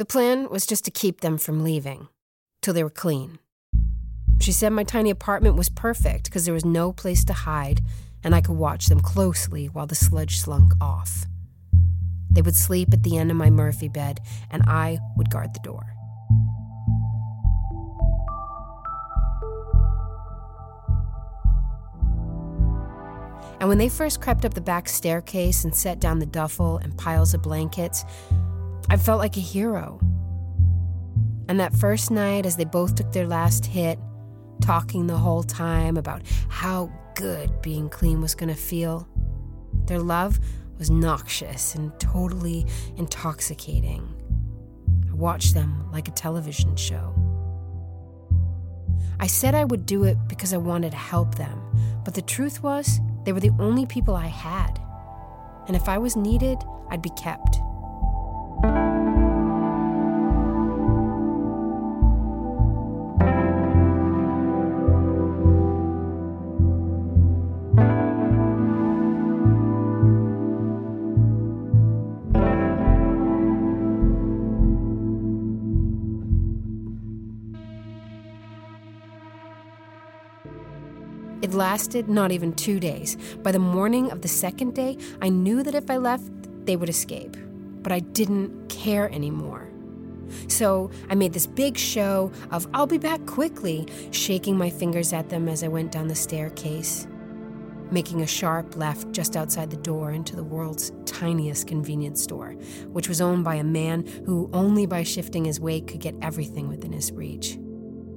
The plan was just to keep them from leaving till they were clean. She said my tiny apartment was perfect because there was no place to hide and I could watch them closely while the sludge slunk off. They would sleep at the end of my Murphy bed, and I would guard the door. And when they first crept up the back staircase and set down the duffel and piles of blankets, I felt like a hero. And that first night, as they both took their last hit, talking the whole time about how good being clean was going to feel, their love was noxious and totally intoxicating. I watched them like a television show. I said I would do it because I wanted to help them, but the truth was, they were the only people I had. And if I was needed, I'd be kept. Lasted not even two days. By the morning of the second day, I knew that if I left, they would escape. But I didn't care anymore. So I made this big show of, I'll be back quickly, shaking my fingers at them as I went down the staircase, making a sharp left just outside the door into the world's tiniest convenience store, which was owned by a man who only by shifting his weight could get everything within his reach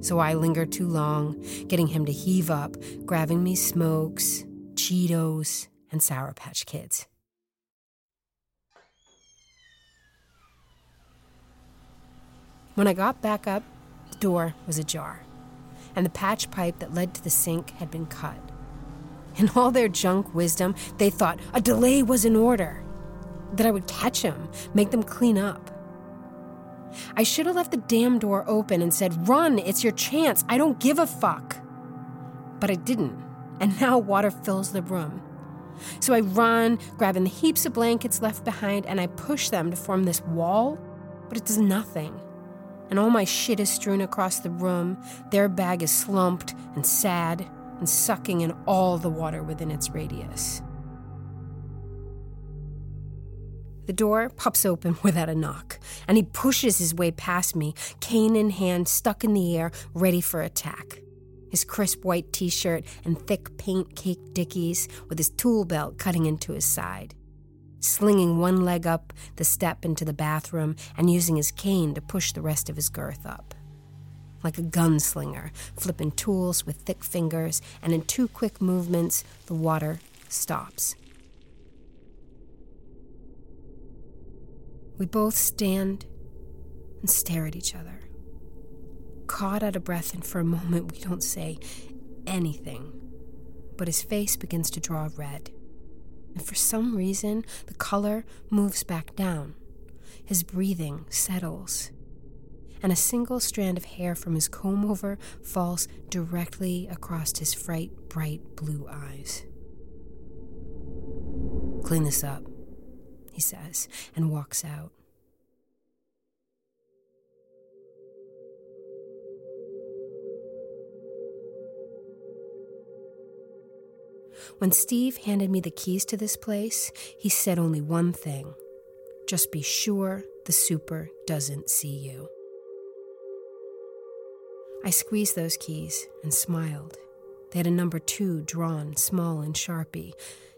so I lingered too long, getting him to heave up, grabbing me smokes, Cheetos, and Sour Patch Kids. When I got back up, the door was ajar, and the patch pipe that led to the sink had been cut. In all their junk wisdom, they thought a delay was in order, that I would catch them, make them clean up. I should have left the damn door open and said, Run, it's your chance. I don't give a fuck. But I didn't, and now water fills the room. So I run, grabbing the heaps of blankets left behind, and I push them to form this wall, but it does nothing. And all my shit is strewn across the room. Their bag is slumped and sad and sucking in all the water within its radius. The door pops open without a knock, and he pushes his way past me, cane in hand, stuck in the air, ready for attack. His crisp white t shirt and thick paint caked dickies, with his tool belt cutting into his side. Slinging one leg up the step into the bathroom and using his cane to push the rest of his girth up. Like a gunslinger, flipping tools with thick fingers, and in two quick movements, the water stops. We both stand and stare at each other, caught out of breath, and for a moment we don't say anything. But his face begins to draw red. And for some reason, the color moves back down. His breathing settles. And a single strand of hair from his comb over falls directly across his fright, bright blue eyes. Clean this up he says, and walks out. When Steve handed me the keys to this place, he said only one thing just be sure the super doesn't see you. I squeezed those keys and smiled. They had a number two drawn small in Sharpie,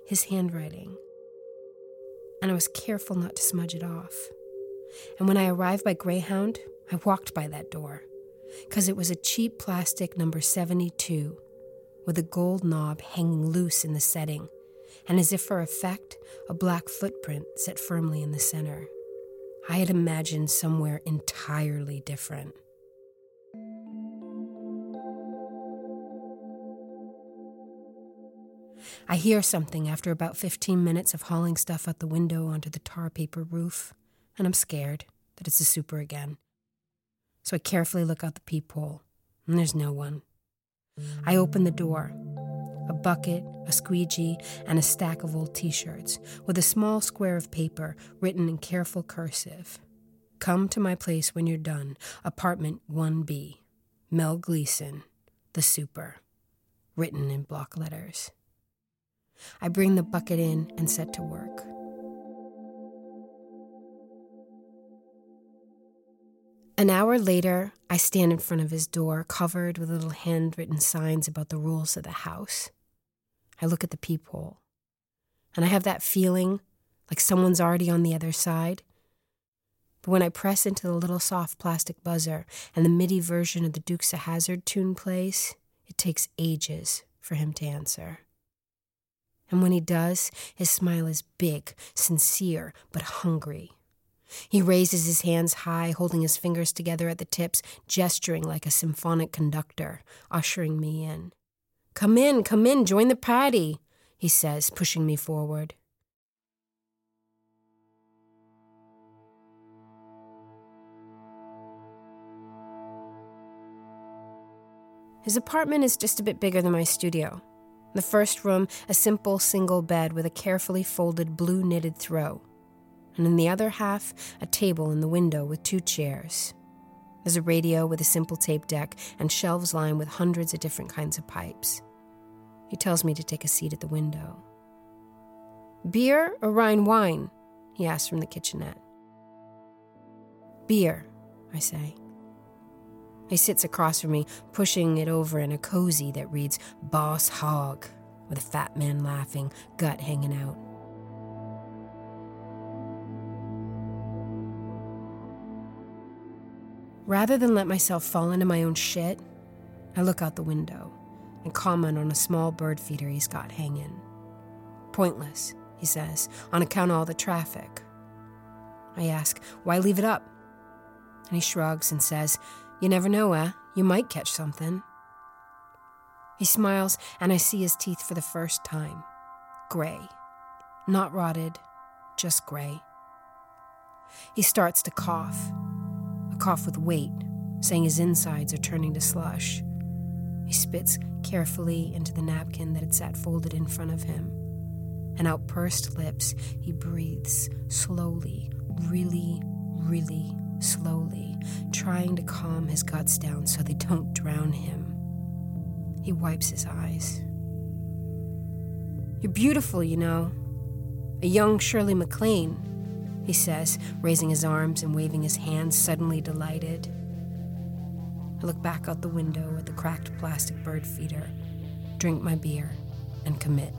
his handwriting and I was careful not to smudge it off. And when I arrived by Greyhound, I walked by that door, because it was a cheap plastic number 72 with a gold knob hanging loose in the setting, and as if for effect, a black footprint set firmly in the center. I had imagined somewhere entirely different. I hear something after about 15 minutes of hauling stuff out the window onto the tar paper roof, and I'm scared that it's the super again. So I carefully look out the peephole, and there's no one. I open the door a bucket, a squeegee, and a stack of old t shirts with a small square of paper written in careful cursive Come to my place when you're done. Apartment 1B. Mel Gleason, the super. Written in block letters. I bring the bucket in and set to work. An hour later, I stand in front of his door, covered with little handwritten signs about the rules of the house. I look at the peephole, and I have that feeling like someone's already on the other side. But when I press into the little soft plastic buzzer and the MIDI version of the Dukes of Hazzard tune plays, it takes ages for him to answer. And when he does, his smile is big, sincere, but hungry. He raises his hands high, holding his fingers together at the tips, gesturing like a symphonic conductor, ushering me in. Come in, come in, join the party, he says, pushing me forward. His apartment is just a bit bigger than my studio. The first room, a simple single bed with a carefully folded blue knitted throw and in the other half, a table in the window with two chairs. There's a radio with a simple tape deck and shelves lined with hundreds of different kinds of pipes. He tells me to take a seat at the window. Beer or Rhine wine? he asks from the kitchenette. Beer, I say. He sits across from me, pushing it over in a cozy that reads Boss Hogg, with a fat man laughing, gut hanging out. Rather than let myself fall into my own shit, I look out the window and comment on a small bird feeder he's got hanging. Pointless, he says, on account of all the traffic. I ask, why leave it up? And he shrugs and says, You never know, eh? You might catch something. He smiles, and I see his teeth for the first time. Gray. Not rotted, just gray. He starts to cough a cough with weight, saying his insides are turning to slush. He spits carefully into the napkin that had sat folded in front of him. And out pursed lips, he breathes slowly, really, really slowly, trying to calm his guts down so they don't drown him. He wipes his eyes. You're beautiful, you know. A young Shirley MacLaine he says, raising his arms and waving his hands, suddenly delighted. I look back out the window at the cracked plastic bird feeder, drink my beer, and commit.